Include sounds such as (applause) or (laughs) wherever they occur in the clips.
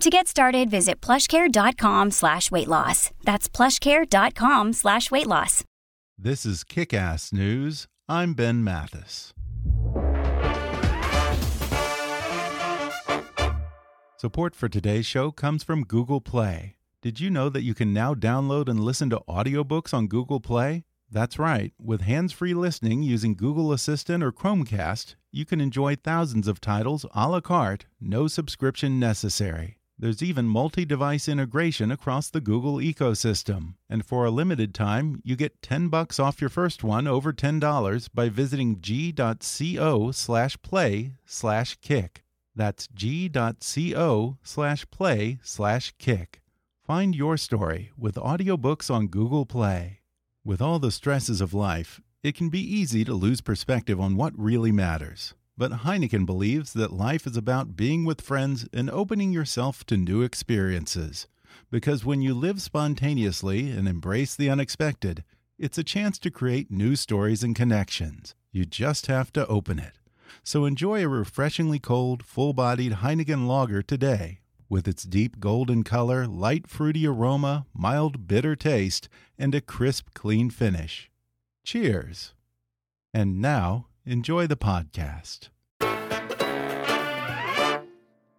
To get started, visit plushcare.com slash weight loss. That's plushcare.com slash weight loss. This is Kick Ass News. I'm Ben Mathis. Support for today's show comes from Google Play. Did you know that you can now download and listen to audiobooks on Google Play? That's right. With hands free listening using Google Assistant or Chromecast, you can enjoy thousands of titles a la carte, no subscription necessary. There's even multi device integration across the Google ecosystem. And for a limited time, you get 10 bucks off your first one over $10 by visiting g.co slash play slash kick. That's g.co slash play slash kick. Find your story with audiobooks on Google Play. With all the stresses of life, it can be easy to lose perspective on what really matters. But Heineken believes that life is about being with friends and opening yourself to new experiences. Because when you live spontaneously and embrace the unexpected, it's a chance to create new stories and connections. You just have to open it. So enjoy a refreshingly cold, full bodied Heineken lager today. With its deep golden color, light fruity aroma, mild bitter taste, and a crisp, clean finish. Cheers! And now, enjoy the podcast.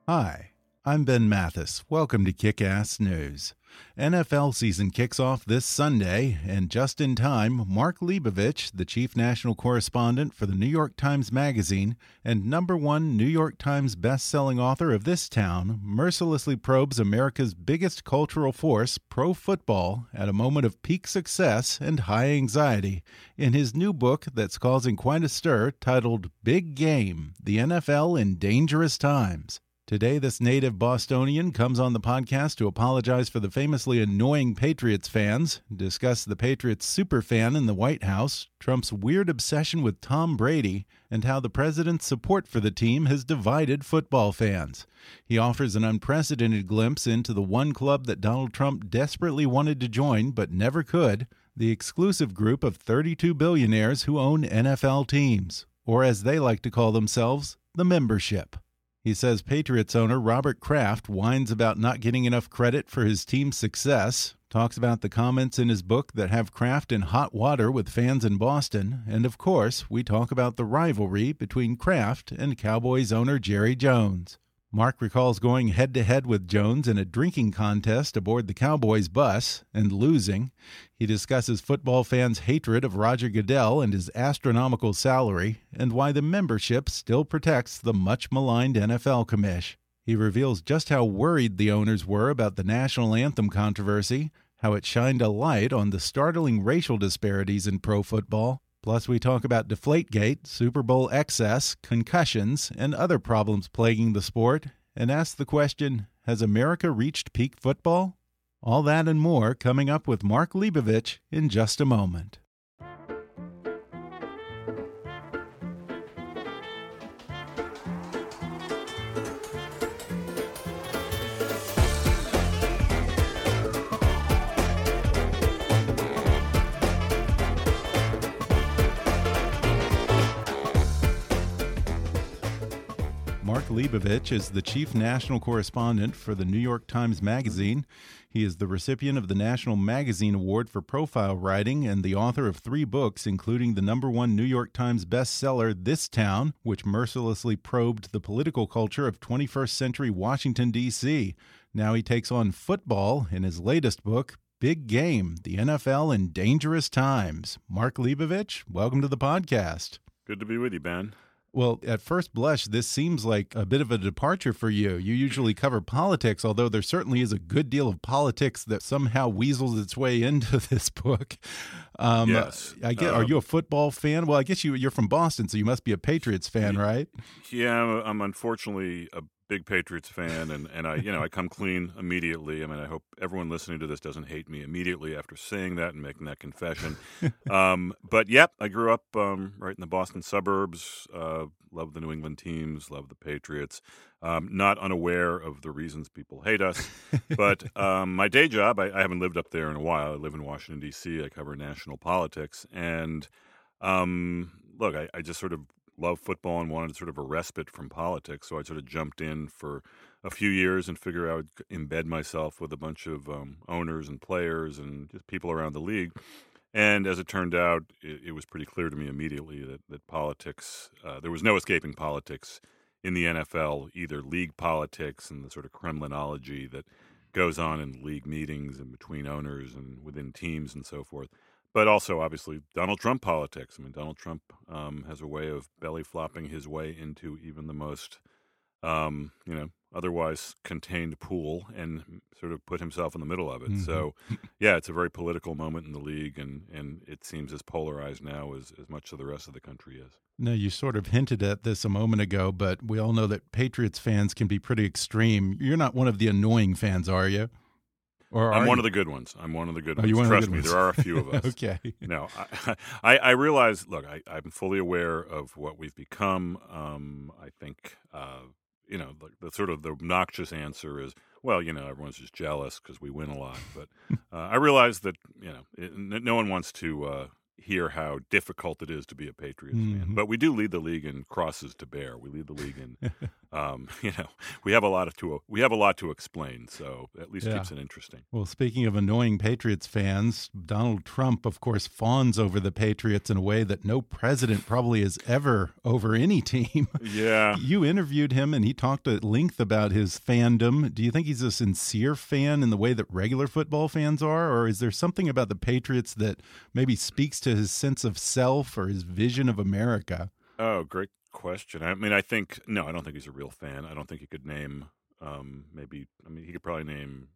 Hi, I'm Ben Mathis. Welcome to Kick Ass News. NFL season kicks off this Sunday, and just in time, Mark Leibovich, the chief national correspondent for the New York Times Magazine and number one New York Times best-selling author of This Town, mercilessly probes America's biggest cultural force, pro football, at a moment of peak success and high anxiety in his new book that's causing quite a stir titled Big Game The NFL in Dangerous Times. Today, this native Bostonian comes on the podcast to apologize for the famously annoying Patriots fans, discuss the Patriots superfan in the White House, Trump's weird obsession with Tom Brady, and how the president's support for the team has divided football fans. He offers an unprecedented glimpse into the one club that Donald Trump desperately wanted to join but never could the exclusive group of 32 billionaires who own NFL teams, or as they like to call themselves, the membership. He says Patriots owner Robert Kraft whines about not getting enough credit for his team's success, talks about the comments in his book that have Kraft in hot water with fans in Boston, and of course, we talk about the rivalry between Kraft and Cowboys owner Jerry Jones. Mark recalls going head to head with Jones in a drinking contest aboard the Cowboys bus and losing. He discusses football fans' hatred of Roger Goodell and his astronomical salary, and why the membership still protects the much maligned NFL commish. He reveals just how worried the owners were about the national anthem controversy, how it shined a light on the startling racial disparities in pro football, Plus, we talk about Deflategate, Super Bowl excess, concussions, and other problems plaguing the sport, and ask the question Has America reached peak football? All that and more coming up with Mark Leibovich in just a moment. Mark Leibovich is the chief national correspondent for the New York Times Magazine. He is the recipient of the National Magazine Award for Profile Writing and the author of three books, including the number one New York Times bestseller, This Town, which mercilessly probed the political culture of 21st century Washington, D.C., Now he takes on football in his latest book, Big Game The NFL in Dangerous Times. Mark Leibovich, welcome to the podcast. Good to be with you, Ben. Well, at first blush, this seems like a bit of a departure for you. You usually cover politics, although there certainly is a good deal of politics that somehow weasels its way (laughs) into this book. Um, yes. I get. are um, you a football fan? Well, I guess you you're from Boston, so you must be a Patriots fan, right? Yeah, I'm unfortunately a big Patriots fan, and, and I you know I come clean immediately. I mean, I hope everyone listening to this doesn't hate me immediately after saying that and making that confession. (laughs) um, but yep, I grew up um, right in the Boston suburbs. Uh, love the New England teams, love the Patriots. Um, not unaware of the reasons people hate us, but (laughs) um, my day job, I, I, haven't lived up there in a while. I live in Washington D.C. I cover national politics, and um, look, I, I just sort of love football and wanted sort of a respite from politics. So I sort of jumped in for a few years and figured I would embed myself with a bunch of um, owners and players and just people around the league. And as it turned out, it, it was pretty clear to me immediately that, that politics, uh, there was no escaping politics in the NFL, either league politics and the sort of Kremlinology that goes on in league meetings and between owners and within teams and so forth but also obviously Donald Trump politics. I mean, Donald Trump um, has a way of belly flopping his way into even the most, um, you know, otherwise contained pool and sort of put himself in the middle of it. Mm-hmm. So, yeah, it's a very political moment in the league, and, and it seems as polarized now as, as much of the rest of the country is. No, you sort of hinted at this a moment ago, but we all know that Patriots fans can be pretty extreme. You're not one of the annoying fans, are you? Or I'm one you? of the good ones. I'm one of the good ones. Trust me, there are a few of (laughs) us. okay. No, I, (laughs) I, I, realize. Look, I, am fully aware of what we've become. Um, I think, uh, you know, the, the, sort of the obnoxious answer is, well, you know, everyone's just jealous because we win a lot. But (laughs) uh, I realize that you know, it, no one wants to uh, hear how difficult it is to be a Patriots mm-hmm. fan. But we do lead the league in crosses to bear. We lead the league in, (laughs) um, (laughs) you know, we have a lot of to we have a lot to explain. So at least yeah. keeps it interesting. Well, speaking of annoying Patriots fans, Donald Trump, of course, fawns over the Patriots in a way that no president probably has ever over any team. (laughs) Yeah, you interviewed him, and he talked at length about his fandom. Do you think he's a sincere fan in the way that regular football fans are, or is there something about the Patriots that maybe speaks to to his sense of self or his vision of America? Oh, great question. I mean, I think no, I don't think he's a real fan. I don't think he could name um, maybe. I mean, he could probably name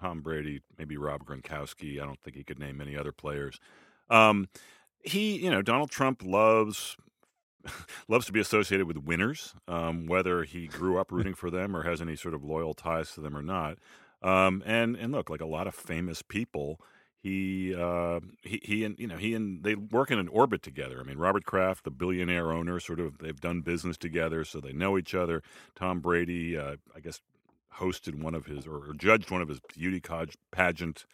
Tom Brady, maybe Rob Gronkowski. I don't think he could name many other players. Um, he, you know, Donald Trump loves (laughs) loves to be associated with winners, um, whether he grew up (laughs) rooting for them or has any sort of loyal ties to them or not. Um, and and look, like a lot of famous people, he uh, he he and you know he and they work in an orbit together. I mean, Robert Kraft, the billionaire owner, sort of they've done business together, so they know each other. Tom Brady, uh, I guess, hosted one of his or, or judged one of his beauty pageant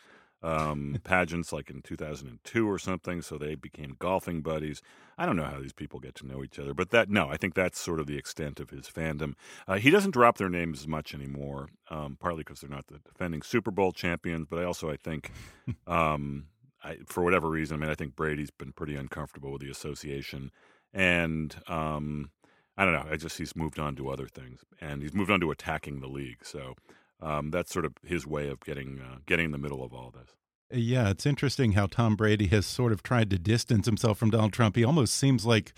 um, pageants like in 2002 or something. So they became golfing buddies. I don't know how these people get to know each other, but that no, I think that's sort of the extent of his fandom. Uh, he doesn't drop their names as much anymore, um, partly because they're not the defending Super Bowl champions, but I also I think. (laughs) Um, I, for whatever reason, I mean, I think Brady's been pretty uncomfortable with the association, and um, I don't know. I just he's moved on to other things, and he's moved on to attacking the league. So um, that's sort of his way of getting uh, getting in the middle of all this. Yeah, it's interesting how Tom Brady has sort of tried to distance himself from Donald Trump. He almost seems like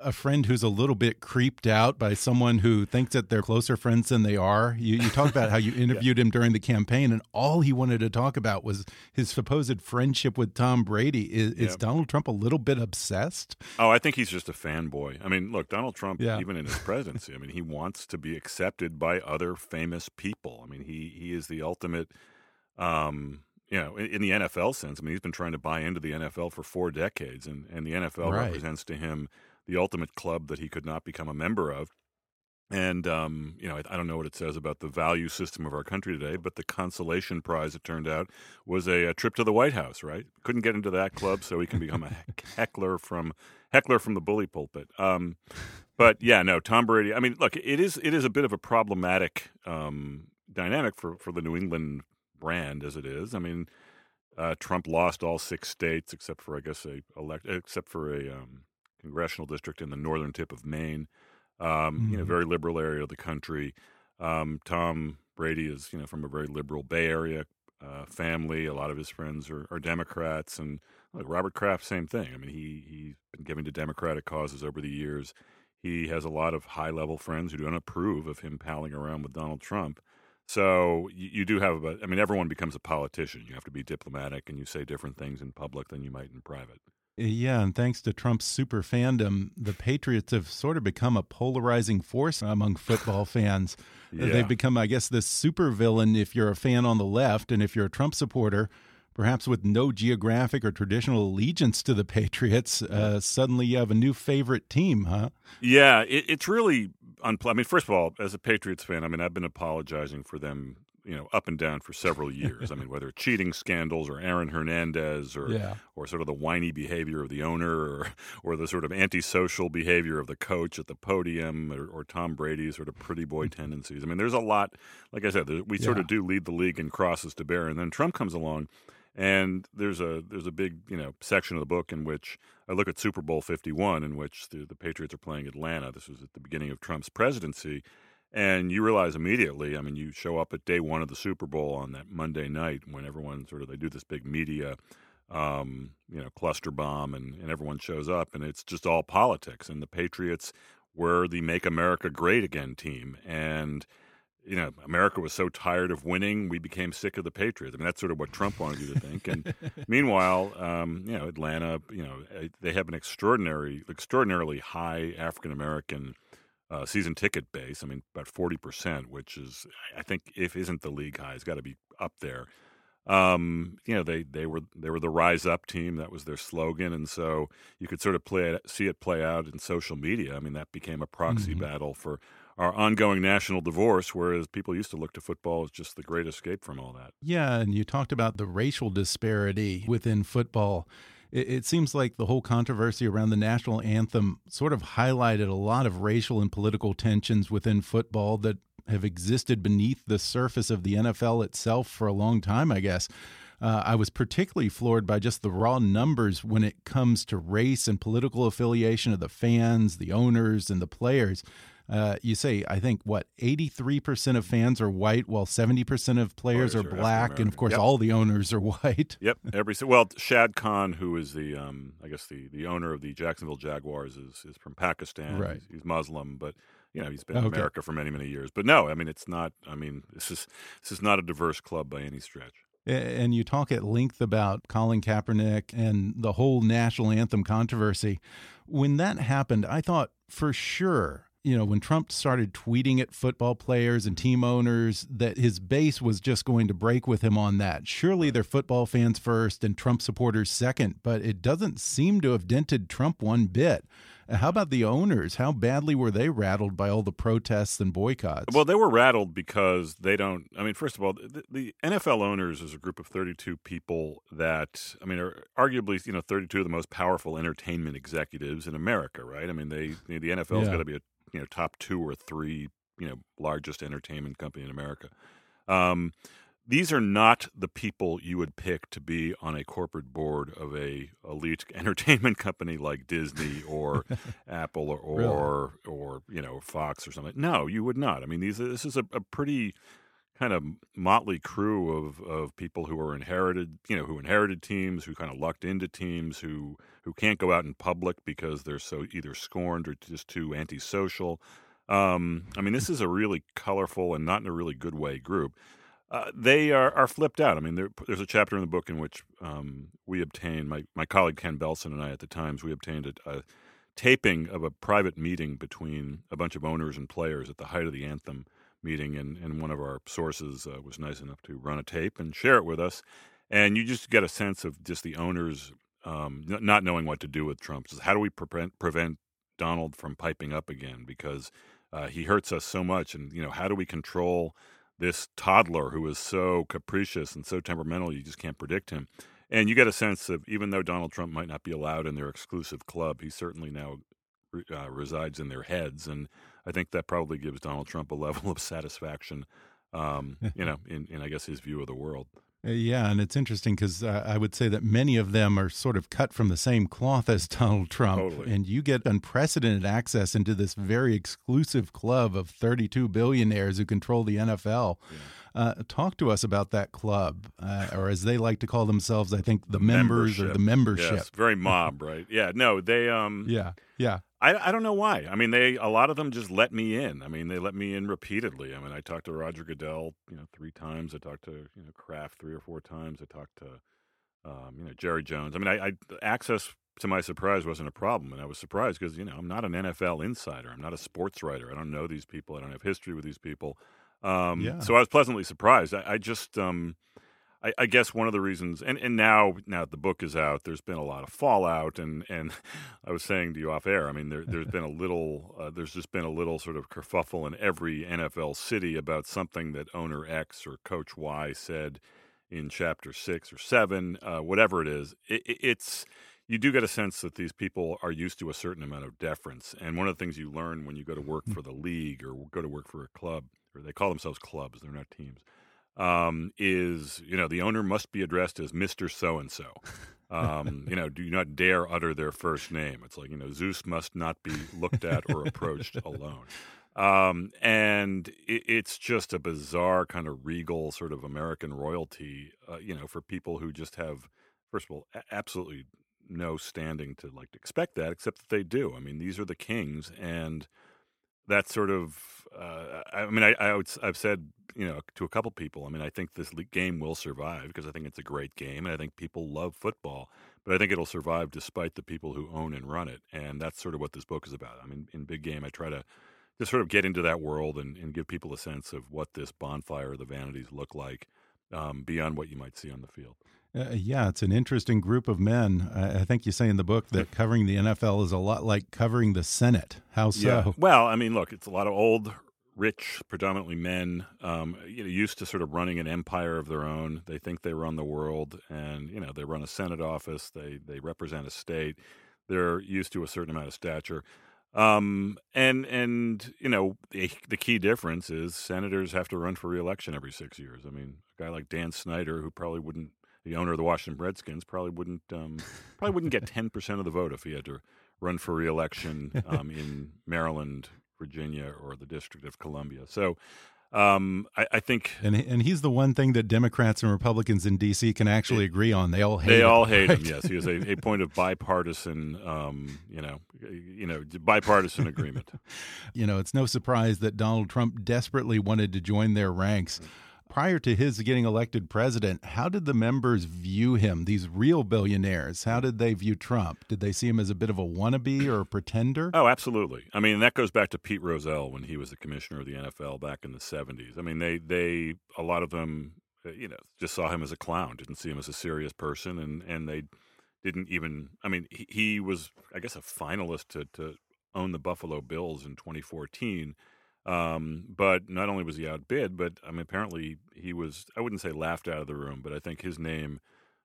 a friend who's a little bit creeped out by someone who thinks that they're closer friends than they are. You, you talk about how you (laughs) interviewed yeah. him during the campaign, and all he wanted to talk about was his supposed friendship with Tom Brady. Is, is Donald Trump a little bit obsessed? Oh, I think he's just a fanboy. I mean, look, Donald Trump, yeah. even in his presidency, I mean, he wants to be accepted by other famous people. I mean, he he is the ultimate. Um, you know, in, the NFL sense, I mean, he's been trying to buy into the NFL for four decades, and, and the NFL right. represents to him the ultimate club that he could not become a member of. And, um, you know, I, I, don't know what it says about the value system of our country today, but the consolation prize, it turned out, was a, a trip to the White House, right? Couldn't get into that club, so he can become a (laughs) heckler from heckler from the bully pulpit. Um, but yeah, no, Tom Brady. I mean, look, it is it is a bit of a problematic um, dynamic for, for the New England brand as it is. I mean, uh, Trump lost all six states except for, I guess, a elect except for a um, congressional district in the northern tip of Maine. Um, mm-hmm. You know, mm-hmm. very liberal area of the country. Um, Tom Brady is you know from a very liberal Bay Area uh, family. A lot of his friends are, are Democrats, and like Robert Kraft, same thing. I mean, he he's been giving to Democratic causes over the years. He has a lot of high level friends who don't approve of him palling around with Donald Trump. So you, you do have, a, I mean, everyone becomes a politician. You have to be diplomatic, and you say different things in public than you might in private. Yeah, and thanks to Trump's super fandom, the Patriots have sort of become a polarizing force among football (laughs) fans. Yeah. They've become, I guess, this super villain if you're a fan on the left, and if you're a Trump supporter, perhaps with no geographic or traditional allegiance to the Patriots, uh, suddenly you have a new favorite team, huh? Yeah, it, it's really I mean, first of all, as a Patriots fan, I mean, I've been apologizing for them you know up and down for several years. I mean, (laughs) whether cheating scandals or Aaron Hernandez or yeah. or sort of the whiny behavior of the owner or or the sort of antisocial behavior of the coach at the podium or, or Tom Brady's sort of pretty boy Mm-hmm. tendencies. I mean, there's a lot. Like I said, we sort Yeah. of do lead the league in crosses to bear, and then Trump comes along. And there's a there's a big you know section of the book in which I look at Super Bowl 51, in which the, the Patriots are playing Atlanta. This was at the beginning of Trump's presidency, and you realize immediately. I mean, you show up at day one of the Super Bowl on that Monday night when everyone sort of they do this big media, um, you know, cluster bomb, and, and everyone shows up, and it's just all politics. And the Patriots were the "Make America Great Again" team, and you know, America was so tired of winning, we became sick of the Patriots. I mean, that's sort of what Trump wanted you to think. And (laughs) meanwhile, um, you know, Atlanta, you know, eh, they have an extraordinary, extraordinarily high African American uh, season ticket base. I mean, about forty percent, which is, I think, if isn't the league high, it's got to be up there. Um, you know, they they were they were the rise up team. That was their slogan, and so you could sort of play it, see it play out in social media. I mean, that became a proxy Mhm. battle for our ongoing national divorce, whereas people used to look to football as just the great escape from all that. Yeah, and you talked about the racial disparity within football. It, it seems like the whole controversy around the national anthem sort of highlighted a lot of racial and political tensions within football that have existed beneath the surface of the NFL itself for a long time, I guess. Uh, I was particularly floored by just the raw numbers when it comes to race and political affiliation of the fans, the owners, and the players. Uh, you say, I think, what, 83% of fans are white, while 70% of players Players are are black, and of course, Yep. all the owners are white. Yep, every well, Shad Khan, who is the um, I guess the, the owner of the Jacksonville Jaguars, is is from Pakistan. Right. He's, he's Muslim, but you know he's been Okay. in America for many many years. But no, I mean it's not. I mean this is this is not a diverse club by any stretch. And you talk at length about Colin Kaepernick and the whole national anthem controversy. When that happened, I thought for sure, you know, when Trump started tweeting at football players and team owners that his base was just going to break with him on that. Surely they're football fans first and Trump supporters second, but it doesn't seem to have dented Trump one bit. How about the owners? How badly were they rattled by all the protests and boycotts? Well, they were rattled because they don't. I mean, first of all, the, the NFL owners is a group of 32 people that, I mean, are arguably, you know, 32 of the most powerful entertainment executives in America, right? I mean, they the NFL's Yeah. got to be a you know top two or three, you know, largest entertainment company in America. Um, these are not the people you would pick to be on a corporate board of a elite (laughs) entertainment company like Disney or (laughs) Apple or Really? or, or you know Fox or something. No, you would not. I mean, these this is a, a pretty kind of motley crew of of people who are inherited, you know, who inherited teams, who kind of lucked into teams, who who can't go out in public because they're so either scorned or just too antisocial. Um, I mean, this is a really colorful and not in a really good way group. Uh, they are, are flipped out. I mean, there, there's a chapter in the book in which um, we obtained my my colleague Ken Belson and I at the Times we obtained a, a taping of a private meeting between a bunch of owners and players at the height of the anthem meeting, and, and one of our sources uh, was nice enough to run a tape and share it with us. And you just get a sense of just the owners um, not knowing what to do with Trump. Just how do we prevent prevent Donald from piping up again because uh, he hurts us so much, and you know how do we control this toddler who is so capricious and so temperamental you just can't predict him. And you get a sense of even though Donald Trump might not be allowed in their exclusive club, he certainly now uh, resides in their heads, and I think that probably gives Donald Trump a level of satisfaction, um, (laughs) you know, in, in I guess his view of the world. Uh, yeah, and it's interesting because uh, I would say that many of them are sort of cut from the same cloth as (laughs) Donald Trump. Totally. And you get unprecedented access into this very exclusive club of 32 billionaires who control the NFL. Yeah. Uh, talk to us about that club, uh, or as they like to call themselves, I think the members membership. or the membership. Yes, very mob, right? Yeah, no, they. um Yeah, yeah. I, I don't know why. I mean, they a lot of them just let me in. I mean, they let me in repeatedly. I mean, I talked to Roger Goodell, you know, three times. I talked to you know Kraft three or four times. I talked to um, you know Jerry Jones. I mean, I, I access to my surprise wasn't a problem, and I was surprised because you know I'm not an NFL insider. I'm not a sports writer. I don't know these people. I don't have history with these people. Um, yeah. So I was pleasantly surprised. I, I just um, I, I, guess one of the reasons, and, and now now the book is out, there's been a lot of fallout, and, and (laughs) I was saying to you off air, I mean, there, there's been a little, uh, there's just been a little sort of kerfuffle in every NFL city about something that owner X or Coach Y said in chapter six or seven, uh, whatever it is. It, it's you do get a sense that these people are used to a certain amount of deference, and one of the things you learn when you go to work hmm. for the league or go to work for a club, or they call themselves clubs, they're not teams um, is you know the owner must be addressed as Mister So and So. You know, do not dare utter their first name. It's like you know Zeus must not be looked at or approached (laughs) alone. Um, and it, it's just a bizarre kind of regal sort of American royalty. Uh, you know, for people who just have, first of all, a- absolutely no standing to like expect that, except that they do. I mean, these are the kings, and that sort of. Uh, I mean, I, I would, I've said you know to a couple people. I mean, I think this game will survive because I think it's a great game, and I think people love football. But I think it'll survive despite the people who own and run it, and that's sort of what this book is about. I mean, in Big Game, I try to just sort of get into that world and, and give people a sense of what this bonfire of the vanities look like um, beyond what you might see on the field. Uh, yeah, it's an interesting group of men. I, I, think you say in the book that (laughs) covering the NFL is a lot like covering the Senate. How so? Yeah. Well, I mean, look, it's a lot of old rich, predominantly men, um, you know, used to sort of running an empire of their own. They think they run the world, and you know, they run a Senate office. They they represent a state. They're used to a certain amount of stature. Um, and and you know, the, the key difference is senators have to run for reelection every six years. I mean, a guy like Dan Snyder, who probably wouldn't, the owner of the Washington Redskins, probably wouldn't, um, probably wouldn't get ten percent of the vote if he had to run for reelection um, (laughs) in Maryland, Virginia or the District of Columbia. So um, I, I, think, and and he's the one thing that Democrats and Republicans in D.C. can actually it, agree on. They all hate. They him, all hate right? him. Yes, he is a, a point of bipartisan, um, you know, you know, bipartisan agreement. (laughs) you know, it's no surprise that Donald Trump desperately wanted to join their ranks. Prior to his getting elected president, how did the members view him, these real billionaires? How did they view Trump? Did they see him as a bit of a wannabe or a pretender? Oh, absolutely. I mean, that goes back to Pete Rozelle when he was the commissioner of the NFL back in the 70s. I mean, they, they a lot of them, uh, you know, just saw him as a clown, didn't see him as a serious person, and, and they didn't even, I mean, he, he was, I guess, a finalist to, to own the Buffalo Bills in 2014 um, but not only was he outbid, but I mean, apparently he was, I wouldn't say laughed out of the room, but I think his name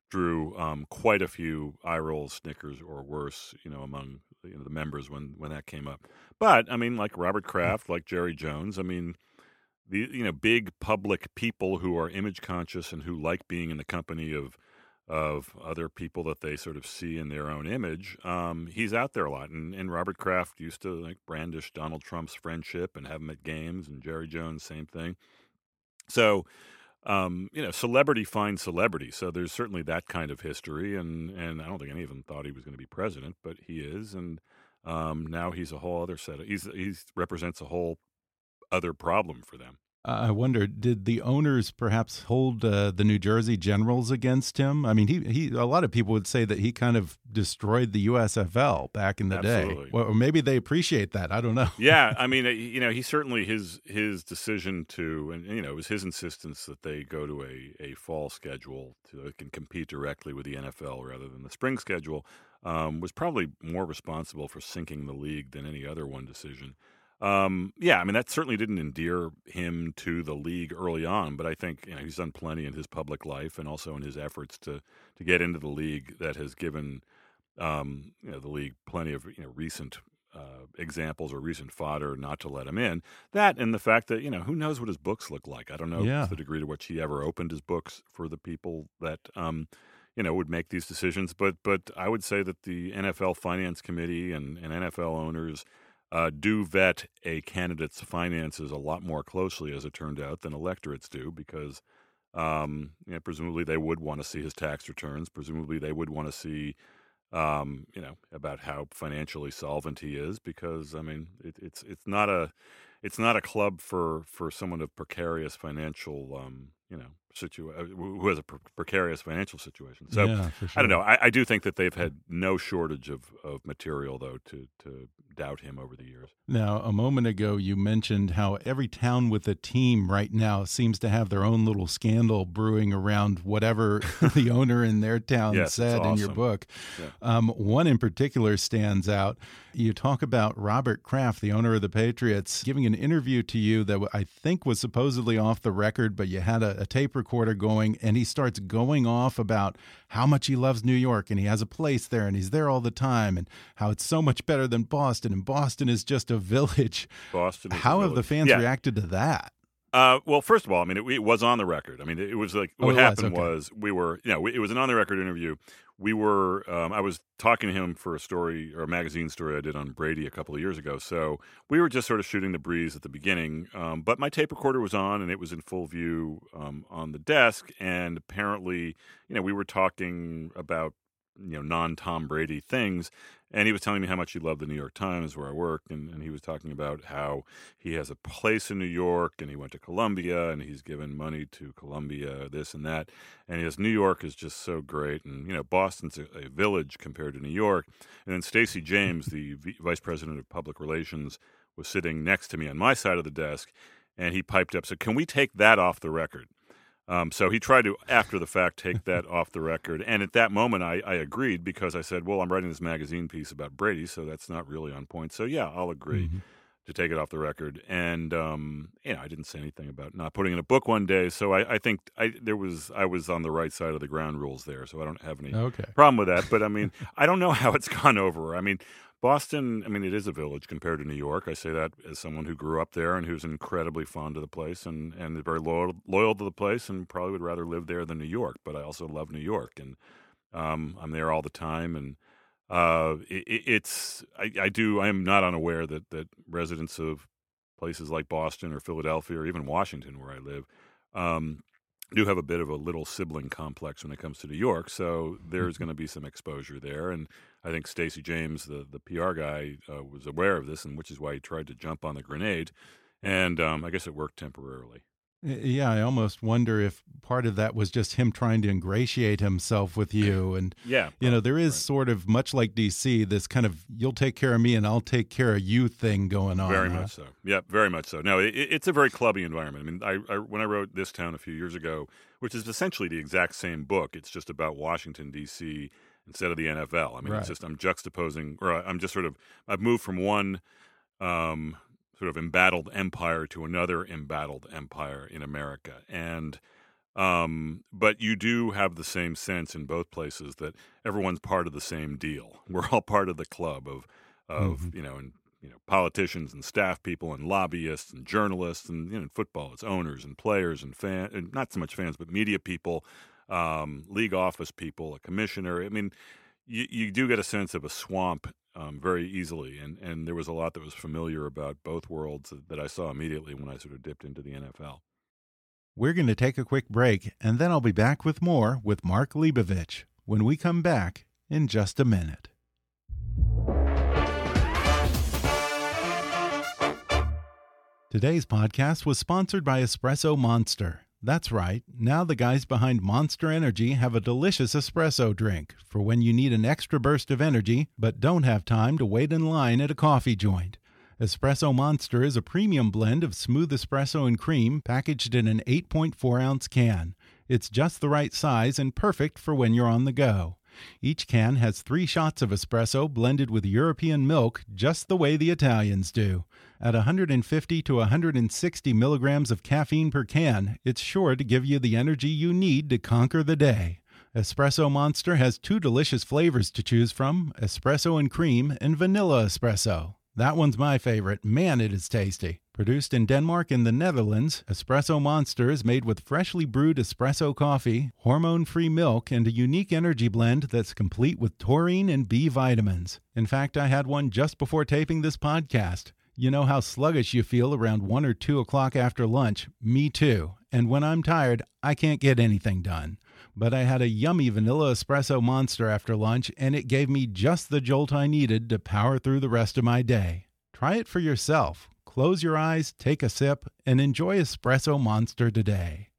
drew um, quite a few eye rolls, snickers, or worse, you know, among you know, the members when, when that came up. But I mean, like Robert Kraft, like Jerry Jones, I mean, the you know big public people who are image conscious and who like being in the company of of other people that they sort of see in their own image. Um, he's out there a lot, and, and Robert Kraft used to like brandish Donald Trump's friendship and have him at games, and Jerry Jones, same thing. So, um, you know, celebrity finds celebrity. So there's certainly that kind of history, and and I don't think any of them thought he was going to be president, but he is, and um, now he's a whole other set. Of, he's he's represents a whole other problem for them. I wonder, did the owners perhaps hold uh, the New Jersey Generals against him? I mean, he he. A lot of people would say that he kind of destroyed the USFL back in the Absolutely. day. Well, maybe they appreciate that. I don't know. (laughs) yeah, I mean, (laughs) you know, he certainly his his decision to, and you know, it was his insistence that they go to a a fall schedule to can compete directly with the NFL rather than the spring schedule, um, was probably more responsible for sinking the league than any other one decision. Um, yeah, I mean that certainly didn't endear him to the league early on, but I think you know, he's done plenty in his public life and also in his efforts to to get into the league that has given um, you know, the league plenty of you know recent uh, examples or recent fodder not to let him in. That and the fact that you know who knows what his books look like. I don't know Yeah. the degree to which he ever opened his books for the people that um, you know would make these decisions. But but I would say that the NFL Finance Committee and, and NFL owners uh, do vet a candidate's finances a lot more closely, as it turned out, than electorates do, because um, you know, presumably they would want to see his tax returns. Presumably they would want to see, um, you know, about how financially solvent he is, because I mean, it, it's it's not a it's not a club for for someone of precarious financial, um, you know, situa- uh, who has a pre- precarious financial situation. So yeah, sure. I don't know. I, I do think that they've had no shortage of, of material, though, to, to doubt him over the years. Now, a moment ago, you mentioned how every town with a team right now seems to have their own little scandal brewing around whatever (laughs) the owner in their town Yes, said in your book. Yeah. Um, one in particular stands out. You talk about Robert Kraft, the owner of the Patriots, giving an interview to you that I think was supposedly off the record, but you had a, a tape recorder going, and he starts going off about how much he loves New York and he has a place there and he's there all the time and how it's so much better than Boston and Boston is just a village. Boston. is a How have the fans Yeah. reacted to that? Uh, well, first of all, I mean, it, it was on the record. I mean, it, was like Oh, what was, happened okay. was we were, you know, it was an on the record interview. We were, um, I was talking to him for a story or a magazine story I did on Brady a couple of years ago. So we were just sort of shooting the breeze at the beginning. Um, but my tape recorder was on and it was in full view um, on the desk. And apparently, you know, we were talking about you know non Tom Brady things, and he was telling me how much he loved the New York Times where I work, and, and he was talking about how he has a place in New York, and he went to Columbia, and he's given money to Columbia, this and that, and he has New York is just so great, and you know Boston's a, a village compared to New York, and then Stacey James, the v- vice president of public relations, was sitting next to me on my side of the desk, and he piped up, said, "Can we take that off the record?" Um, so he tried to, after the fact, take that off the record. And at that moment, I, I agreed because I said, well, I'm writing this magazine piece about Brady, so that's not really on point. So, yeah, I'll agree Mm-hmm. to take it off the record. And, um, you know, I didn't say anything about not putting in a book one day. So I, I think I, there was, I was on the right side of the ground rules there. So I don't have any Okay. problem with that. But I mean, I don't know how it's gone over. I mean, Boston, I mean, it is a village compared to New York. I say that as someone who grew up there and who's incredibly fond of the place and, and very loyal, loyal to the place and probably would rather live there than New York. But I also love New York and um, I'm there all the time. And uh, it, it- it's, I, I do, I am not unaware that, that residents of places like Boston or Philadelphia or even Washington, where I live, um, do have a bit of a little sibling complex when it comes to New York. So there's going to be some exposure there. And I think Stacey James, the, the PR guy, uh, was aware of this, and which is why he tried to jump on the grenade. And um, I guess it worked temporarily. Yeah, I almost wonder if part of that was just him trying to ingratiate himself with (laughs) you. And, Yeah. you know, there is Right. sort of much like DC, this kind of you'll take care of me and I'll take care of you thing going on. Very huh? much so. Yeah, very much so. No, it, it's a very clubby environment. I mean, I, I when I wrote this town a few years ago, which is essentially the exact same book, it's just about Washington D.C. instead of the NFL. I mean, Right. it's just I'm juxtaposing, or I'm just sort of I've moved from one um, sort of embattled empire to another embattled empire in America, and um, but you do have the same sense in both places that everyone's part of the same deal. (laughs) We're all part of the club of of Mhm. you know and you know politicians and staff people and lobbyists and journalists and you know in football it's owners and players and fan and not so much fans but media people, um, league office people, a commissioner. I mean, you you do get a sense of a swamp um, very easily, and and there was a lot that was familiar about both worlds that I saw immediately when I sort of dipped into the NFL. We're going to take a quick break, and then I'll be back with more with Mark Leibovich when we come back in just a minute. Today's podcast was sponsored by Espresso Monster. That's right, now the guys behind Monster Energy have a delicious espresso drink for when you need an extra burst of energy but don't have time to wait in line at a coffee joint. Espresso Monster is a premium blend of smooth espresso and cream packaged in an 8.4 ounce can. It's just the right size and perfect for when you're on the go. Each can has three shots of espresso blended with European milk, just the way the Italians do. At 150 to 160 milligrams of caffeine per can, it's sure to give you the energy you need to conquer the day. Espresso Monster has two delicious flavors to choose from espresso and cream and vanilla espresso. That one's my favorite. Man, it is tasty. Produced in Denmark and the Netherlands, Espresso Monster is made with freshly brewed espresso coffee, hormone free milk, and a unique energy blend that's complete with taurine and B vitamins. In fact, I had one just before taping this podcast. You know how sluggish you feel around 1 or 2 o'clock after lunch? Me too. And when I'm tired, I can't get anything done. But I had a yummy vanilla espresso monster after lunch, and it gave me just the jolt I needed to power through the rest of my day. Try it for yourself. Close your eyes, take a sip, and enjoy Espresso Monster today.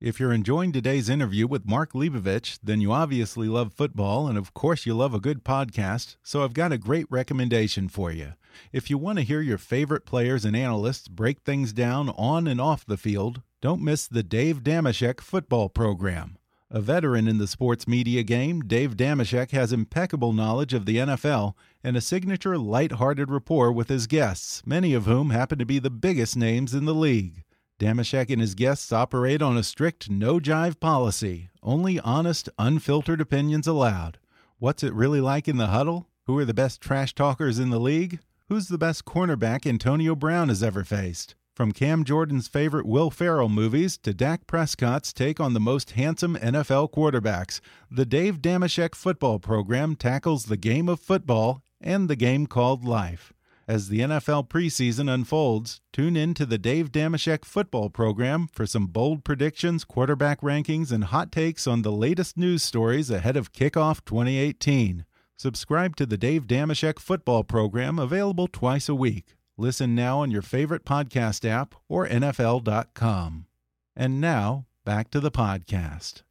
If you're enjoying today's interview with Mark Leibovich, then you obviously love football, and of course, you love a good podcast, so I've got a great recommendation for you. If you want to hear your favorite players and analysts break things down on and off the field, don't miss the Dave Dameshek football program. A veteran in the sports media game, Dave Dameshek has impeccable knowledge of the NFL and a signature light-hearted rapport with his guests, many of whom happen to be the biggest names in the league. Dameshek and his guests operate on a strict no jive policy, only honest, unfiltered opinions allowed. What's it really like in the huddle? Who are the best trash talkers in the league? Who's the best cornerback Antonio Brown has ever faced? From Cam Jordan's favorite Will Ferrell movies to Dak Prescott's take on the most handsome NFL quarterbacks, the Dave Dameshek football program tackles the game of football and the game called life. As the NFL preseason unfolds, tune in to the Dave Dameshek football program for some bold predictions, quarterback rankings, and hot takes on the latest news stories ahead of kickoff 2018. Subscribe to the Dave Dameshek football program available twice a week. Listen now on your favorite podcast app or NFL.com. And now, back to the podcast.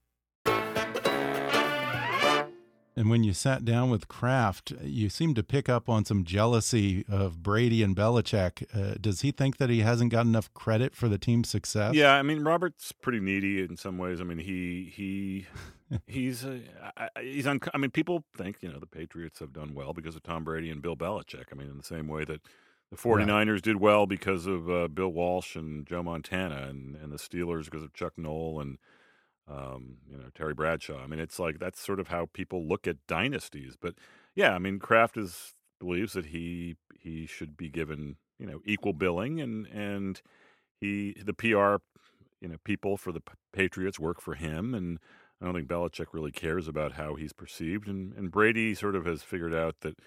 And when you sat down with Kraft, you seemed to pick up on some jealousy of Brady and Belichick. Uh, does he think that he hasn't got enough credit for the team's success? Yeah, I mean Robert's pretty needy in some ways. I mean he he (laughs) he's uh, he's un- I mean people think you know the Patriots have done well because of Tom Brady and Bill Belichick. I mean in the same way that the 49ers right. did well because of uh, Bill Walsh and Joe Montana, and, and the Steelers because of Chuck Noll and um, you know Terry Bradshaw. I mean, it's like that's sort of how people look at dynasties. But yeah, I mean, Kraft is believes that he he should be given you know equal billing, and and he the PR you know people for the Patriots work for him, and I don't think Belichick really cares about how he's perceived, and and Brady sort of has figured out that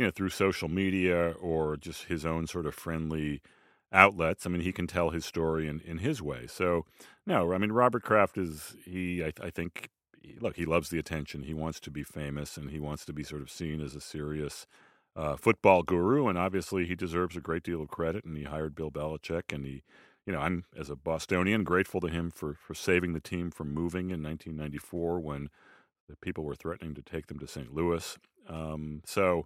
you know, through social media or just his own sort of friendly outlets. I mean, he can tell his story in, in his way. So, no, I mean, Robert Kraft is, he, I, I think, look, he loves the attention. He wants to be famous and he wants to be sort of seen as a serious uh, football guru. And obviously, he deserves a great deal of credit. And he hired Bill Belichick. And he, you know, I'm, as a Bostonian, grateful to him for, for saving the team from moving in 1994 when the people were threatening to take them to St. Louis. Um, so,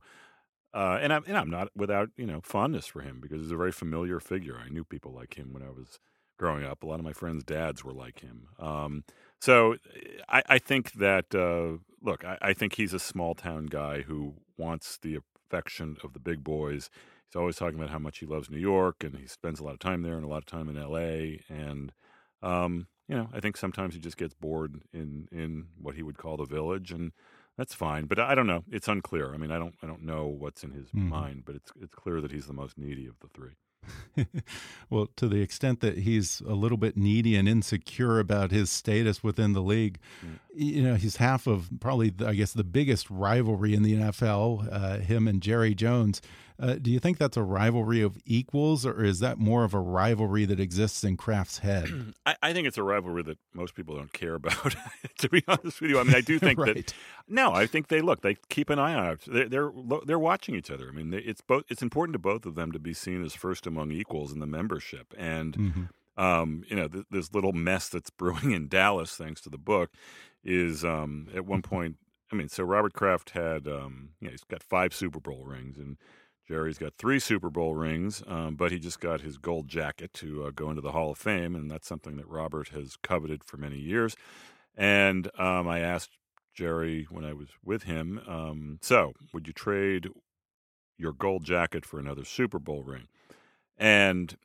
uh, and I'm and I'm not without you know fondness for him because he's a very familiar figure. I knew people like him when I was growing up. A lot of my friends' dads were like him. Um, so I, I, think that uh, look, I, I, think he's a small town guy who wants the affection of the big boys. He's always talking about how much he loves New York and he spends a lot of time there and a lot of time in L.A. And um, you know, I think sometimes he just gets bored in in what he would call the village and that's fine, but I don't know. It's unclear. I mean, I don't I don't know what's in his mm. mind, but it's it's clear that he's the most needy of the three. (laughs) well, to the extent that he's a little bit needy and insecure about his status within the league, mm. you know, he's half of probably, I guess, the biggest rivalry in the NFL, uh, him and Jerry Jones. Uh, do you think that's a rivalry of equals, or is that more of a rivalry that exists in Kraft's head? (clears throat) I, I think it's a rivalry that most people don't care about. (laughs) to be honest with you, I mean, I do (laughs) think right. that. No, I think they look. They keep an eye on it. They're they're, they're watching each other. I mean, they, it's both. It's important to both of them to be seen as first among equals in the membership, and mm -hmm. um, you know, th this little mess that's (laughs) brewing in Dallas, thanks to the book, is um, at one point. I mean, so Robert Kraft had, um, you know, he's got five Super Bowl rings, and Jerry's got three Super Bowl rings, um, but he just got his gold jacket to uh, go into the Hall of Fame, and that's something that Robert has coveted for many years. And um, I asked Jerry when I was with him, um, so would you trade your gold jacket for another Super Bowl ring? And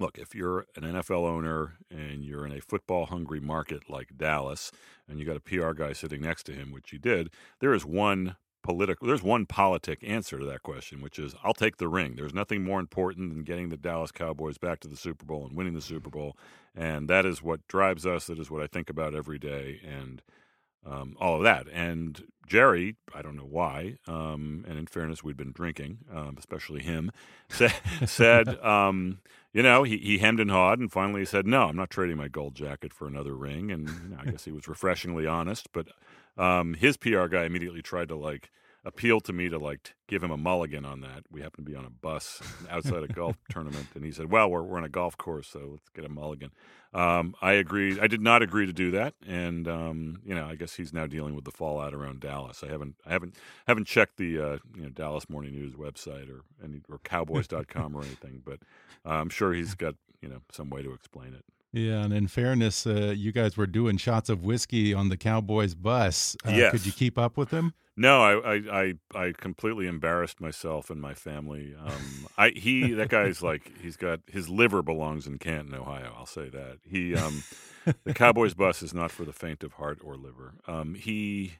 look, if you're an NFL owner and you're in a football hungry market like Dallas, and you got a PR guy sitting next to him, which he did, there is one political. There's one politic answer to that question, which is I'll take the ring. There's nothing more important than getting the Dallas Cowboys back to the Super Bowl and winning the Super Bowl, and that is what drives us. That is what I think about every day, and um, all of that. And Jerry, I don't know why, um, and in fairness, we'd been drinking, um, especially him, (laughs) said, said (laughs) um, you know, he, he hemmed and hawed, and finally he said, no, I'm not trading my gold jacket for another ring. And you know, I guess he was refreshingly honest, but um, his PR guy immediately tried to like appeal to me to like give him a mulligan on that. We happened to be on a bus outside a golf (laughs) tournament, and he said, "Well, we're we're on a golf course, so let's get a mulligan." Um, I agreed. I did not agree to do that, and um, you know, I guess he's now dealing with the fallout around Dallas. I haven't, I haven't, haven't checked the uh, you know Dallas Morning News website or any or Cowboys.com or anything, but uh, I'm sure he's got you know some way to explain it. Yeah, and in fairness, uh, you guys were doing shots of whiskey on the Cowboys bus. Uh, yes. Could you keep up with them? No, I, I, I, I, completely embarrassed myself and my family. Um, (laughs) I he that guy's like he's got his liver belongs in Canton, Ohio. I'll say that. He um, the Cowboys bus is not for the faint of heart or liver. Um, he,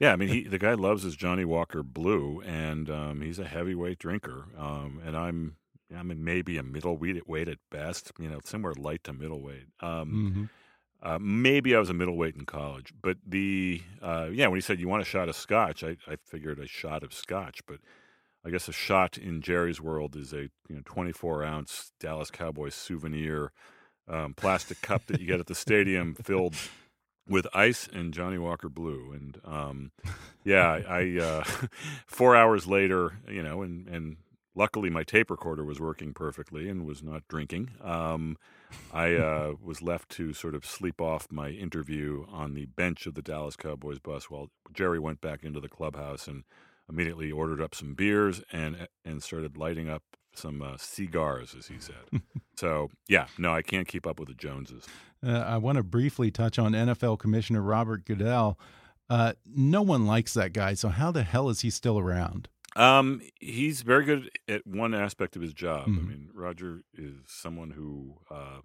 yeah, I mean he the guy loves his Johnnie Walker Blue, and um, he's a heavyweight drinker. Um, and I'm I mean maybe a middleweight weight at best. You know, somewhere light to middleweight. Um, mm -hmm. Uh, maybe I was a middleweight in college, but the uh, yeah, when he said you want a shot of scotch, I, I figured a shot of scotch, but I guess a shot in Jerry's world is a you know 24 ounce Dallas Cowboys souvenir um, plastic cup that you get at the stadium (laughs) filled with ice and Johnnie Walker Blue, and um, yeah, I uh, (laughs) four hours later, you know, and and luckily my tape recorder was working perfectly and was not drinking. Um, I (laughs) uh, was left to sort of sleep off my interview on the bench of the Dallas Cowboys bus while Jerry went back into the clubhouse and immediately ordered up some beers and and started lighting up some uh, cigars, as he said. (laughs) so yeah, no, I can't keep up with the Joneses. Uh, I want to briefly touch on NFL Commissioner Robert Goodell. Uh, no one likes that guy, so how the hell is he still around? Um, he's very good at one aspect of his job. Mhm. I mean, Roger is someone who, uh,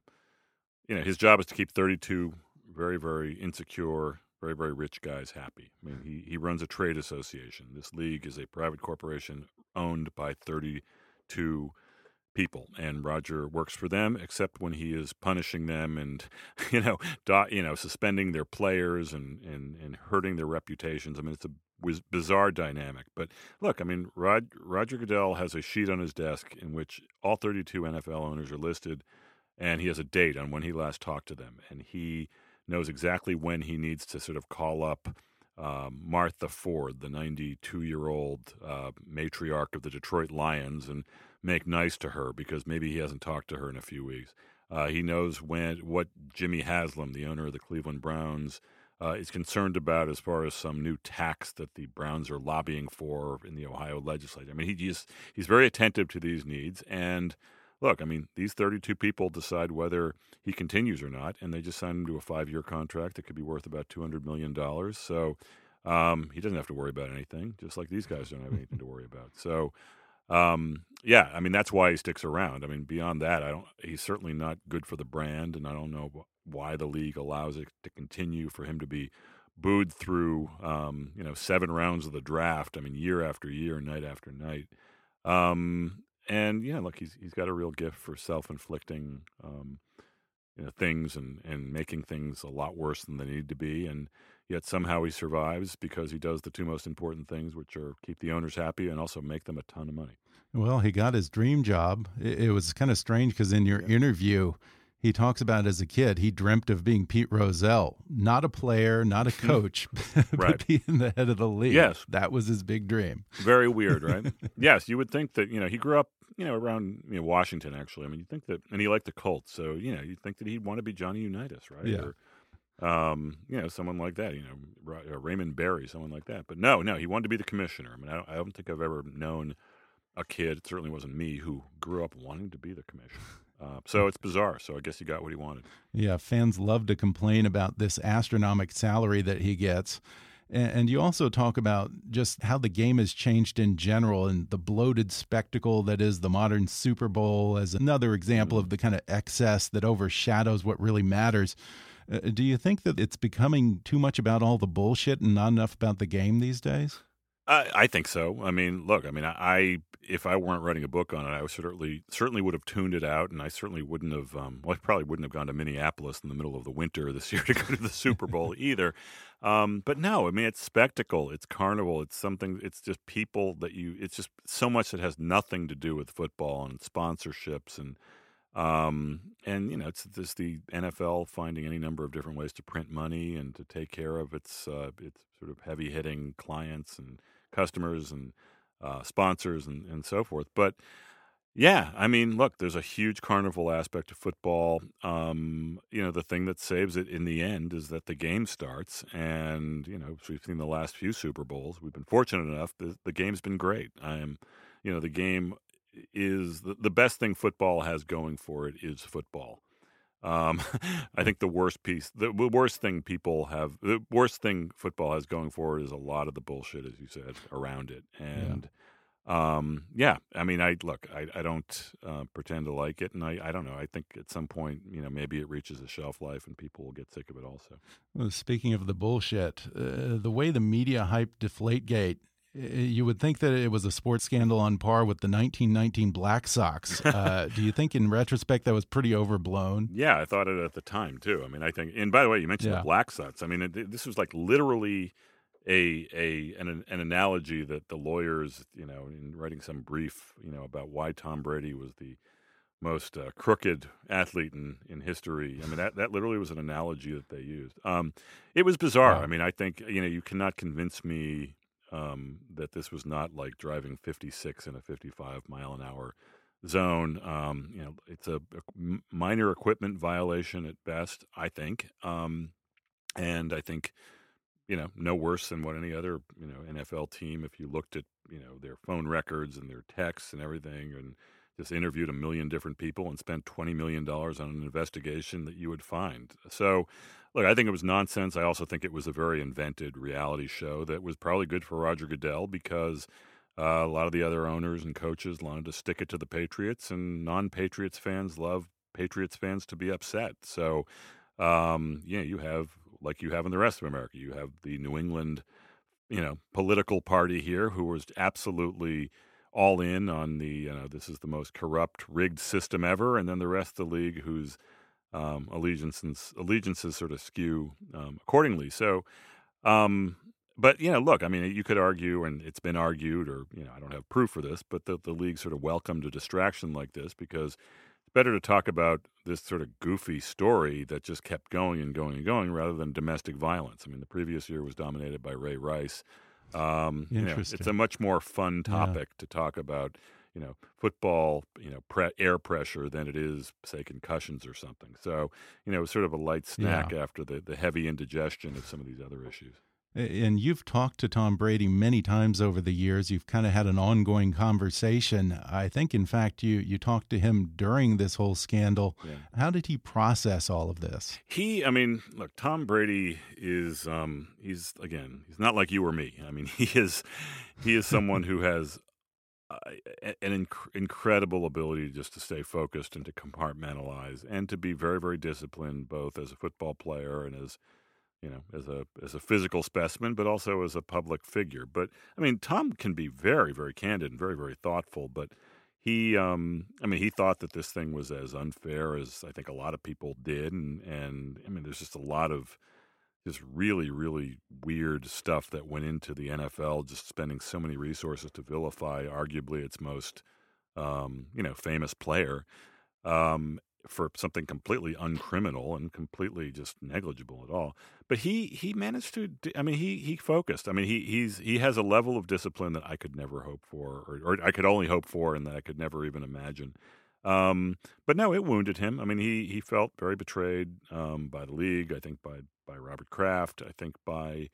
you know, his job is to keep 32 very, very insecure, very, very rich guys happy. I mean, he, he runs a trade association. This league is a private corporation owned by 32 people, and Roger works for them, except when he is punishing them and, (laughs) you know, do, you know, suspending their players and, and, and hurting their reputations. I mean, it's a bizarre dynamic. But look, I mean, Rod, Roger Goodell has a sheet on his desk in which all 32 NFL owners are listed, and he has a date on when he last talked to them, and he knows exactly when he needs to sort of call up um, Martha Ford, the 92 year old uh, matriarch of the Detroit Lions, and make nice to her because maybe he hasn't talked to her in a few weeks. Uh, he knows when what Jimmy Haslam, the owner of the Cleveland Browns, uh, is concerned about as far as some new tax that the Browns are lobbying for in the Ohio legislature. I mean, he just, he's very attentive to these needs. And look, I mean, these 32 people decide whether he continues or not, and they just signed him to a five year contract that could be worth about $200 million. So um, he doesn't have to worry about anything, just like these guys don't have anything to worry about. So, um, yeah, I mean that's why he sticks around. I mean beyond that, I don't. He's certainly not good for the brand, and I don't know why the league allows it to continue for him to be booed through, um, you know, seven rounds of the draft. I mean, year after year, night after night. Um, and yeah, look, he's he's got a real gift for self-inflicting, um, you know, things and and making things a lot worse than they need to be, and yet somehow he survives because he does the two most important things, which are keep the owners happy and also make them a ton of money. Well, he got his dream job. It, it was kind of strange because in your yeah. interview, he talks about as a kid, he dreamt of being Pete Rozelle, not a player, not a (laughs) coach, right. (laughs) but being the head of the league. Yes. That was his big dream. Very weird, right? (laughs) yes, you would think that, you know, he grew up, you know, around you know, Washington, actually. I mean, you think that, and he liked the Colts. So, you know, you'd think that he'd want to be Johnny Unitas, right? Yeah. Or, um, you know, someone like that, you know, uh, Raymond Berry, someone like that. But no, no, he wanted to be the commissioner. I mean, I don't, I don't think I've ever known a kid, it certainly wasn't me, who grew up wanting to be the commissioner. Uh, so it's bizarre. So I guess he got what he wanted. Yeah, fans love to complain about this astronomical salary that he gets. And you also talk about just how the game has changed in general and the bloated spectacle that is the modern Super Bowl as another example of the kind of excess that overshadows what really matters. Uh, do you think that it's becoming too much about all the bullshit and not enough about the game these days? I, I think so. I mean, look, I mean, I if I weren't writing a book on it, I certainly certainly would have tuned it out, and I certainly wouldn't have. Um, well, I probably wouldn't have gone to Minneapolis in the middle of the winter this year (laughs) to go to the Super Bowl (laughs) either. Um, but no, I mean, it's spectacle, it's carnival, it's something. It's just people that you. It's just so much that has nothing to do with football and sponsorships and. Um, and you know, it's just the NFL finding any number of different ways to print money and to take care of its uh, its sort of heavy hitting clients and customers and uh, sponsors and, and so forth. But yeah, I mean, look, there's a huge carnival aspect to football. Um, you know, the thing that saves it in the end is that the game starts, and you know, we've seen the last few Super Bowls. We've been fortunate enough; the, the game's been great. I'm, you know, the game is the, the best thing football has going for it is football. Um, (laughs) I think the worst piece, the worst thing people have, the worst thing football has going forward is a lot of the bullshit, as you said, around it. And yeah, um, yeah I mean, I look, I, I don't uh, pretend to like it, and I, I don't know. I think at some point, you know, maybe it reaches a shelf life, and people will get sick of it. Also, well, speaking of the bullshit, uh, the way the media hyped Deflategate you would think that it was a sports scandal on par with the 1919 Black Sox. (laughs) Uh, do you think, in retrospect, that was pretty overblown? Yeah, I thought it at the time too. I mean, I think, and by the way, you mentioned yeah. the Black Sox. I mean, it, this was like literally a a an, an analogy that the lawyers, you know, in writing some brief, you know, about why Tom Brady was the most uh, crooked athlete in, in history. I mean, that, that literally was an analogy that they used. Um, it was bizarre. I mean, I think, you know, you cannot convince me um, that this was not like driving 56 in a 55 mile an hour zone. Um, you know, it's a, a, minor equipment violation at best, I think. Um, and I think, you know, no worse than what any other, you know, NFL team, if you looked at, you know, their phone records and their texts and everything and just interviewed a million different people and spent $20 million on an investigation that you would find. So, look, I think it was nonsense. I also think it was a very invented reality show that was probably good for Roger Goodell because uh, a lot of the other owners and coaches wanted to stick it to the Patriots, and non-Patriots fans love Patriots fans to be upset. So, um, yeah, you have like you have in the rest of America, you have the New England, you know, political party here who was absolutely all in on the you know this is the most corrupt rigged system ever and then the rest of the league whose um, allegiances allegiances sort of skew um, accordingly. So, um, but you know, look, I mean, you could argue, and it's been argued, or you know, I don't have proof for this, but the the league sort of welcomed a distraction like this because it's better to talk about this sort of goofy story that just kept going and going and going rather than domestic violence. I mean, the previous year was dominated by Ray Rice. Um, Interesting. You know, it's a much more fun topic yeah. to talk about you know football you know pre- air pressure than it is say concussions or something so you know sort of a light snack yeah. after the the heavy indigestion of some of these other issues and you've talked to Tom Brady many times over the years. You've kind of had an ongoing conversation. I think, in fact, you you talked to him during this whole scandal. Yeah. How did he process all of this? He, I mean, look, Tom Brady is um, he's again, he's not like you or me. I mean, (laughs) he is he is someone who has an inc- incredible ability just to stay focused and to compartmentalize and to be very very disciplined both as a football player and as you know as a as a physical specimen but also as a public figure. But i mean tom can be very very candid and very very thoughtful but he um i mean he thought that this thing was as unfair as i think a lot of people did. And and i mean there's just a lot of just really, really weird stuff that went into the NFL, just spending so many resources to vilify arguably its most, um, you know, famous player um, for something completely uncriminal and completely just negligible at all. But he he managed to. I mean, he he focused. I mean, he he's he has a level of discipline that I could never hope for, or, or I could only hope for, and that I could never even imagine. Um, but no, it wounded him. I mean, he he felt very betrayed um, by the league. I think by by Robert Kraft. I think by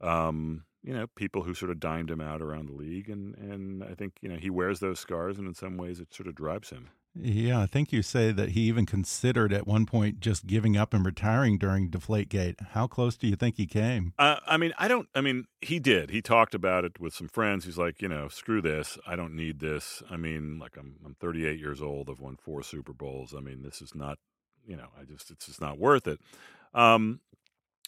um, you know people who sort of dimed him out around the league, and and I think you know he wears those scars, and in some ways it sort of drives him. Yeah, I think you say that he even considered at one point just giving up and retiring during Deflategate. How close do you think he came? Uh, I mean, I don't. I mean, he did. He talked about it with some friends. He's like, you know, screw this. I don't need this. I mean, like I'm I'm 38 years old. I've won four Super Bowls. I mean, this is not. You know, I just it's just not worth it. Um,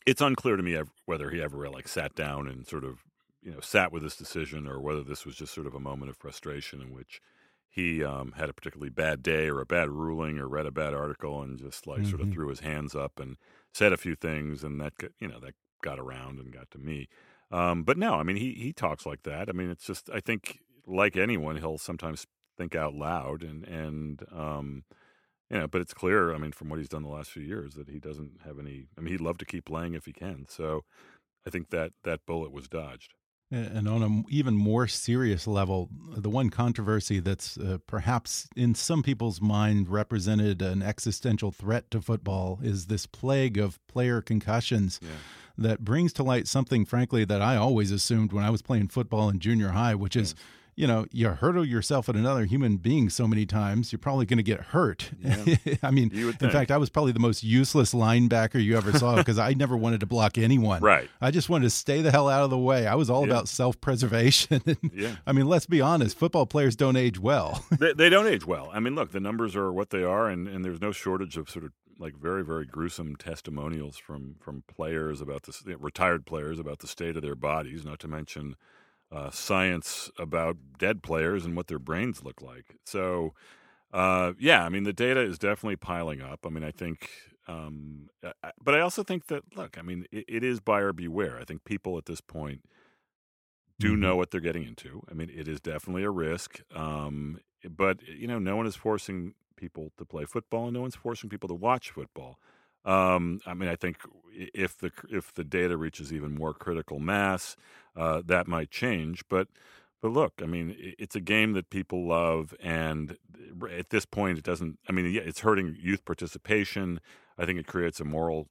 it's unclear to me whether he ever like sat down and sort of you know sat with this decision or whether this was just sort of a moment of frustration in which he um, had a particularly bad day or a bad ruling or read a bad article and just like mm-hmm. sort of mm-hmm. threw his hands up and said a few things and that you know that got around and got to me. Um, but no, I mean he he talks like that. I mean it's just I think like anyone he'll sometimes think out loud and and um, you know, but it's clear. I mean, from what he's done the last few years, that he doesn't have any. I mean, he'd love to keep playing if he can. So, I think that that bullet was dodged. And on an even more serious level, the one controversy that's uh, perhaps in some people's mind represented an existential threat to football is this plague of player concussions yeah. that brings to light something, frankly, that I always assumed when I was playing football in junior high, which is you know, you hurdle yourself at another human being so many times, you're probably going to get hurt. Yeah. (laughs) I mean, in fact, I was probably the most useless linebacker you ever saw because I never wanted to block anyone. Right. I just wanted to stay the hell out of the way. I was all yeah. about self preservation. (laughs) yeah. I mean, let's be honest, football players don't age well. (laughs) they, they, don't age well. I mean, look, the numbers are what they are, and, and there's no shortage of sort of like very very gruesome testimonials from from players about this retired players about the state of their bodies not to mention uh, science about dead players and what their brains look like. So, uh, yeah, I mean, the data is definitely piling up. I mean, I think, um, I, but I also think that, look, I mean, it, it is buyer beware. I think people at this point do mm-hmm. know what they're getting into. I mean, it is definitely a risk. Um, but, you know, no one is forcing people to play football and no one's forcing people to watch football. Um, I mean, I think if the if the data reaches even more critical mass, uh, that might change. But but look, I mean, it's a game that people love, and at this point, it doesn't. I mean, yeah, it's hurting youth participation. I think it creates a moral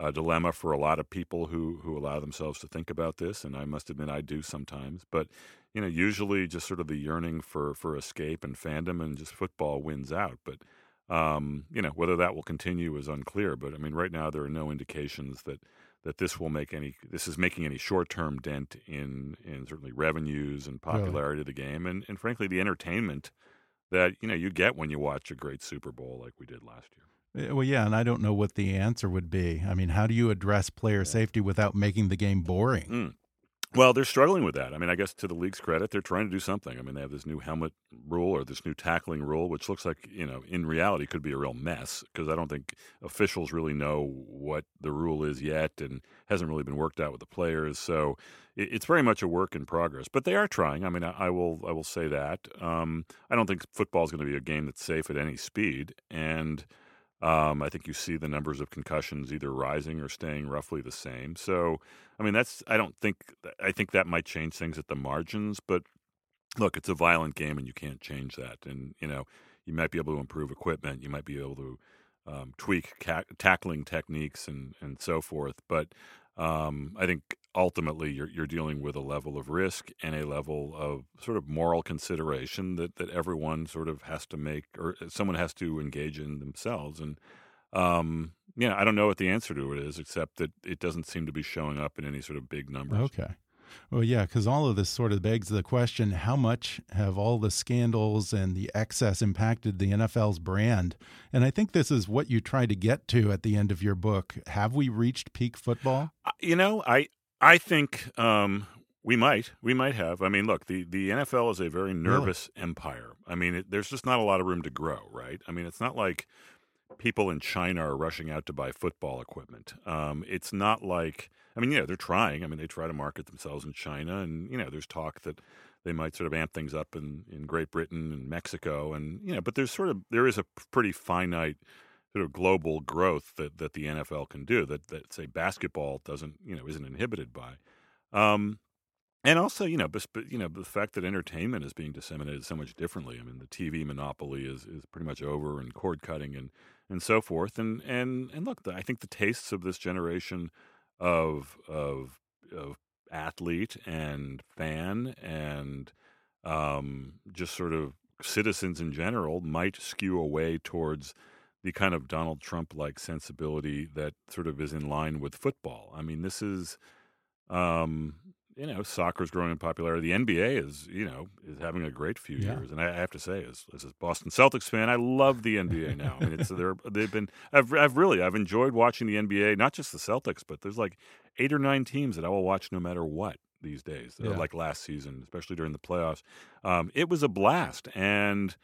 uh, dilemma for a lot of people who who allow themselves to think about this, and I must admit, I do sometimes. But you know, usually, just sort of the yearning for for escape and fandom and just football wins out. But um, you know, whether that will continue is unclear. But I mean, right now there are no indications that that this will make any this is making any short term dent in in certainly revenues and popularity of the game and and frankly the entertainment that you know you get when you watch a great Super Bowl like we did last year. Eh, well, yeah, and I don't know what the answer would be. I mean, how do you address player safety without making the game boring? Mm. Well, they're struggling with that. I mean, I guess to the league's credit, they're trying to do something. I mean, they have this new helmet rule or this new tackling rule, which looks like, you know, in reality could be a real mess because I don't think officials really know what the rule is yet and hasn't really been worked out with the players. So it's very much a work in progress. But they are trying. I mean, I, will I will say that. Um, I don't think football is going to be a game that's safe at any speed. And um, I think you see the numbers of concussions either rising or staying roughly the same. So, I mean, that's I don't think I think that might change things at the margins, but look, it's a violent game and you can't change that. And you know, you might be able to improve equipment, you might be able to um, tweak ca- tackling techniques and and so forth, but um, I think ultimately you're you're dealing with a level of risk and a level of sort of moral consideration that that everyone sort of has to make or someone has to engage in themselves and um, yeah, I don't know what the answer to it is, except that it doesn't seem to be showing up in any sort of big numbers. Okay. Well, yeah, because all of this sort of begs the question how much have all the scandals and the excess impacted the NFL's brand? And I think this is what you try to get to at the end of your book. Have we reached peak football? Uh, you know, I, I think um, we might. We might have. I mean, look, the, the NFL is a very nervous really? empire. I mean, it, there's just not a lot of room to grow, right? I mean, it's not like people in China are rushing out to buy football equipment. Um, it's not like I mean, yeah, they're trying. I mean, they try to market themselves in China, and you know, there's talk that they might sort of amp things up in, in Great Britain and Mexico, and you know, but there's sort of there is a pretty finite sort of global growth that that the NFL can do that that say basketball doesn't you know isn't inhibited by. Um, and also, you know, but, you know, the fact that entertainment is being disseminated so much differently. I mean, the TV monopoly is, is pretty much over, and cord cutting and and so forth. And and and look, I think the tastes of this generation of of of athlete and fan and um, just sort of citizens in general might skew away towards the kind of Donald Trump like sensibility that sort of is in line with football. I mean, this is um, you know, soccer's growing in popularity. The NBA is, you know, is having a great few yeah. years, and I, have to say, as, as a Boston Celtics fan, I love the NBA (laughs) now. I mean, it's they're they've been I've I've really I've enjoyed watching the NBA, not just the Celtics, but there's like eight or nine teams that I will watch no matter what. these days, Yeah. uh, like last season, especially during the playoffs. Um, it was a blast, and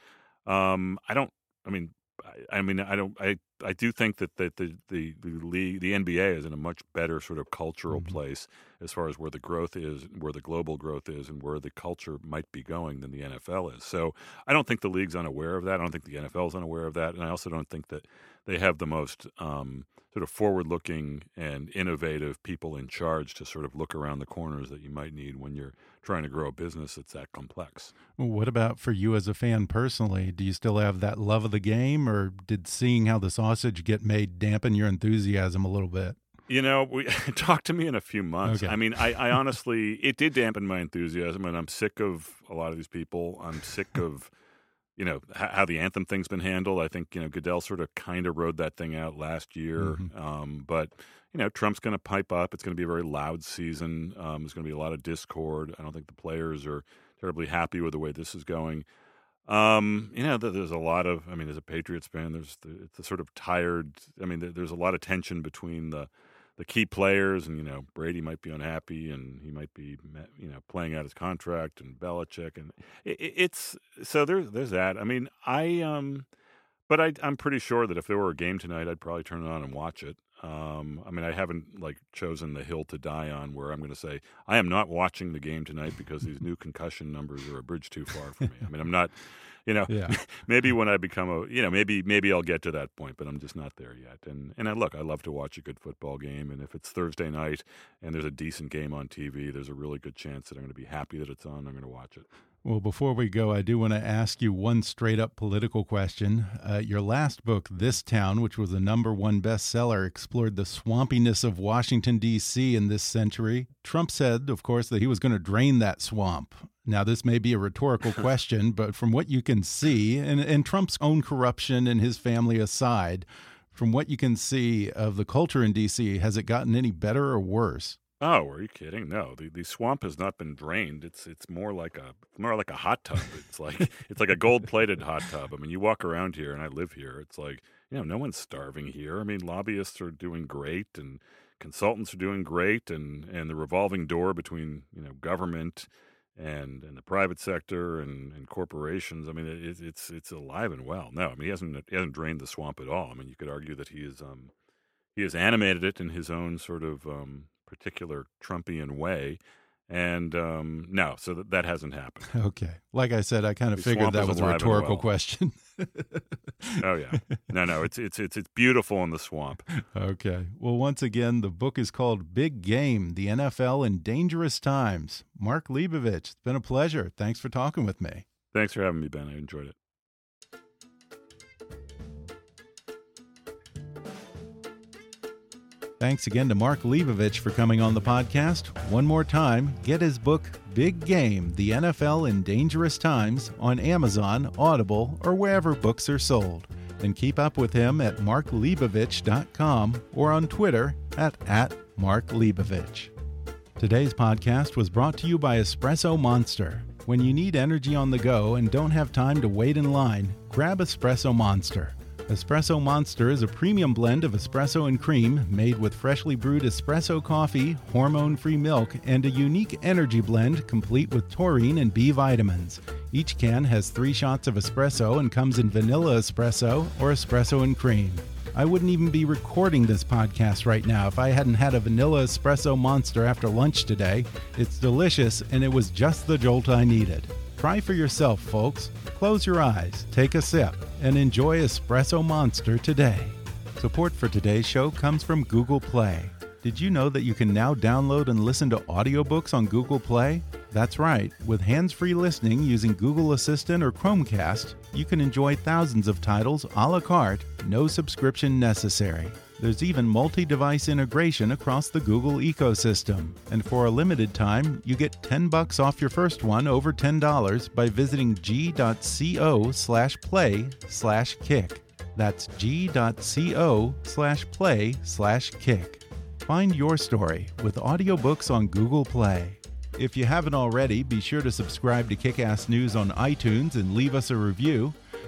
um, I don't. I mean, I, I mean, I don't. I I do think that that the the the league, the NBA is in a much better sort of cultural Mhm. place as far as where the growth is, where the global growth is, and where the culture might be going than the NFL is. So I don't think the league's unaware of that. I don't think the NFL is unaware of that, and I also don't think that they have the most um, sort of forward-looking and innovative people in charge to sort of look around the corners that you might need when you're trying to grow a business that's that complex. What about for you as a fan personally? Do you still have that love of the game, or did seeing how the sausage get made dampen your enthusiasm a little bit? You know, we (laughs) talk to me in a few months. Okay. I mean, I, I honestly, it did dampen my enthusiasm, and I'm sick of a lot of these people. I'm sick (laughs) of, you know, how, how the anthem thing's been handled. I think you know Goodell sort of kind of rode that thing out last year, Mhm. um, but you know, Trump's going to pipe up. It's going to be a very loud season. Um, there's going to be a lot of discord. I don't think the players are terribly happy with the way this is going. Um, you know, there's a lot of. I mean, as a Patriots fan, there's the, it's a sort of tired. I mean, there's a lot of tension between the the key players, and you know, Brady might be unhappy, and he might be, you know, playing out his contract, and Belichick, and it, it- it's so there's there's that. I mean, I um, but I, I'm pretty sure that if there were a game tonight, I'd probably turn it on and watch it. Um, I mean, I haven't like chosen the hill to die on where I'm going to say I am not watching the game tonight because these new concussion numbers are a bridge too far for me. I mean, I'm not, you know, Yeah. (laughs) maybe when I become a, you know, maybe maybe I'll get to that point, but I'm just not there yet. And and I look, I love to watch a good football game, and if it's Thursday night and there's a decent game on TV, there's a really good chance that I'm going to be happy that it's on. I'm going to watch it. Well, before we go, I do want to ask you one straight up political question. Uh, your last book, This Town, which was a number one bestseller, explored the swampiness of Washington, D.C. in this century. Trump said, of course, that he was going to drain that swamp. Now, this may be a rhetorical (laughs) question, but from what you can see, and, and Trump's own corruption and his family aside, from what you can see of the culture in D.C., has it gotten any better or worse? Oh, are you kidding? No, the, the swamp has not been drained. It's it's more like a more like a hot tub. It's like (laughs) it's like a gold plated hot tub. I mean, you walk around here, and I live here. It's like you know, no one's starving here. I mean, lobbyists are doing great, and consultants are doing great, and and the revolving door between you know government and and the private sector and, and corporations. I mean, it, it's it's alive and well. No, I mean he hasn't he hasn't drained the swamp at all. I mean, you could argue that he is um he has animated it in his own sort of um, particular Trumpian way. And um, no, so that, that hasn't happened. (laughs) Okay. Like I said, I kind of The figured that was a rhetorical well. question. (laughs) Oh yeah, no, no, it's it's it's it's beautiful in the swamp. Okay. Well, once again, the book is called Big Game The NFL in Dangerous Times. Mark Leibovich, it's been a pleasure. Thanks for talking with me. Thanks for having me, Ben. I enjoyed it. Thanks again to Mark Leibovich for coming on the podcast. One more time, get his book, Big Game The NFL in Dangerous Times, on Amazon, Audible, or wherever books are sold. And keep up with him at markleibovich.com or on Twitter at, at markleibovich. Today's podcast was brought to you by Espresso Monster. When you need energy on the go and don't have time to wait in line, grab Espresso Monster. Espresso Monster is a premium blend of espresso and cream made with freshly brewed espresso coffee, hormone free milk, and a unique energy blend complete with taurine and B vitamins. Each can has three shots of espresso and comes in vanilla espresso or espresso and cream. I wouldn't even be recording this podcast right now if I hadn't had a vanilla espresso monster after lunch today. It's delicious and it was just the jolt I needed. Try for yourself, folks. Close your eyes, take a sip, and enjoy Espresso Monster today. Support for today's show comes from Google Play. Did you know that you can now download and listen to audiobooks on Google Play? That's right. With hands free listening using Google Assistant or Chromecast, you can enjoy thousands of titles a la carte, no subscription necessary. There's even multi device integration across the Google ecosystem. And for a limited time, you get 10 bucks off your first one over $10 by visiting g.co slash play slash kick. That's g.co slash play slash kick. Find your story with audiobooks on Google Play. If you haven't already, be sure to subscribe to Kickass News on iTunes and leave us a review.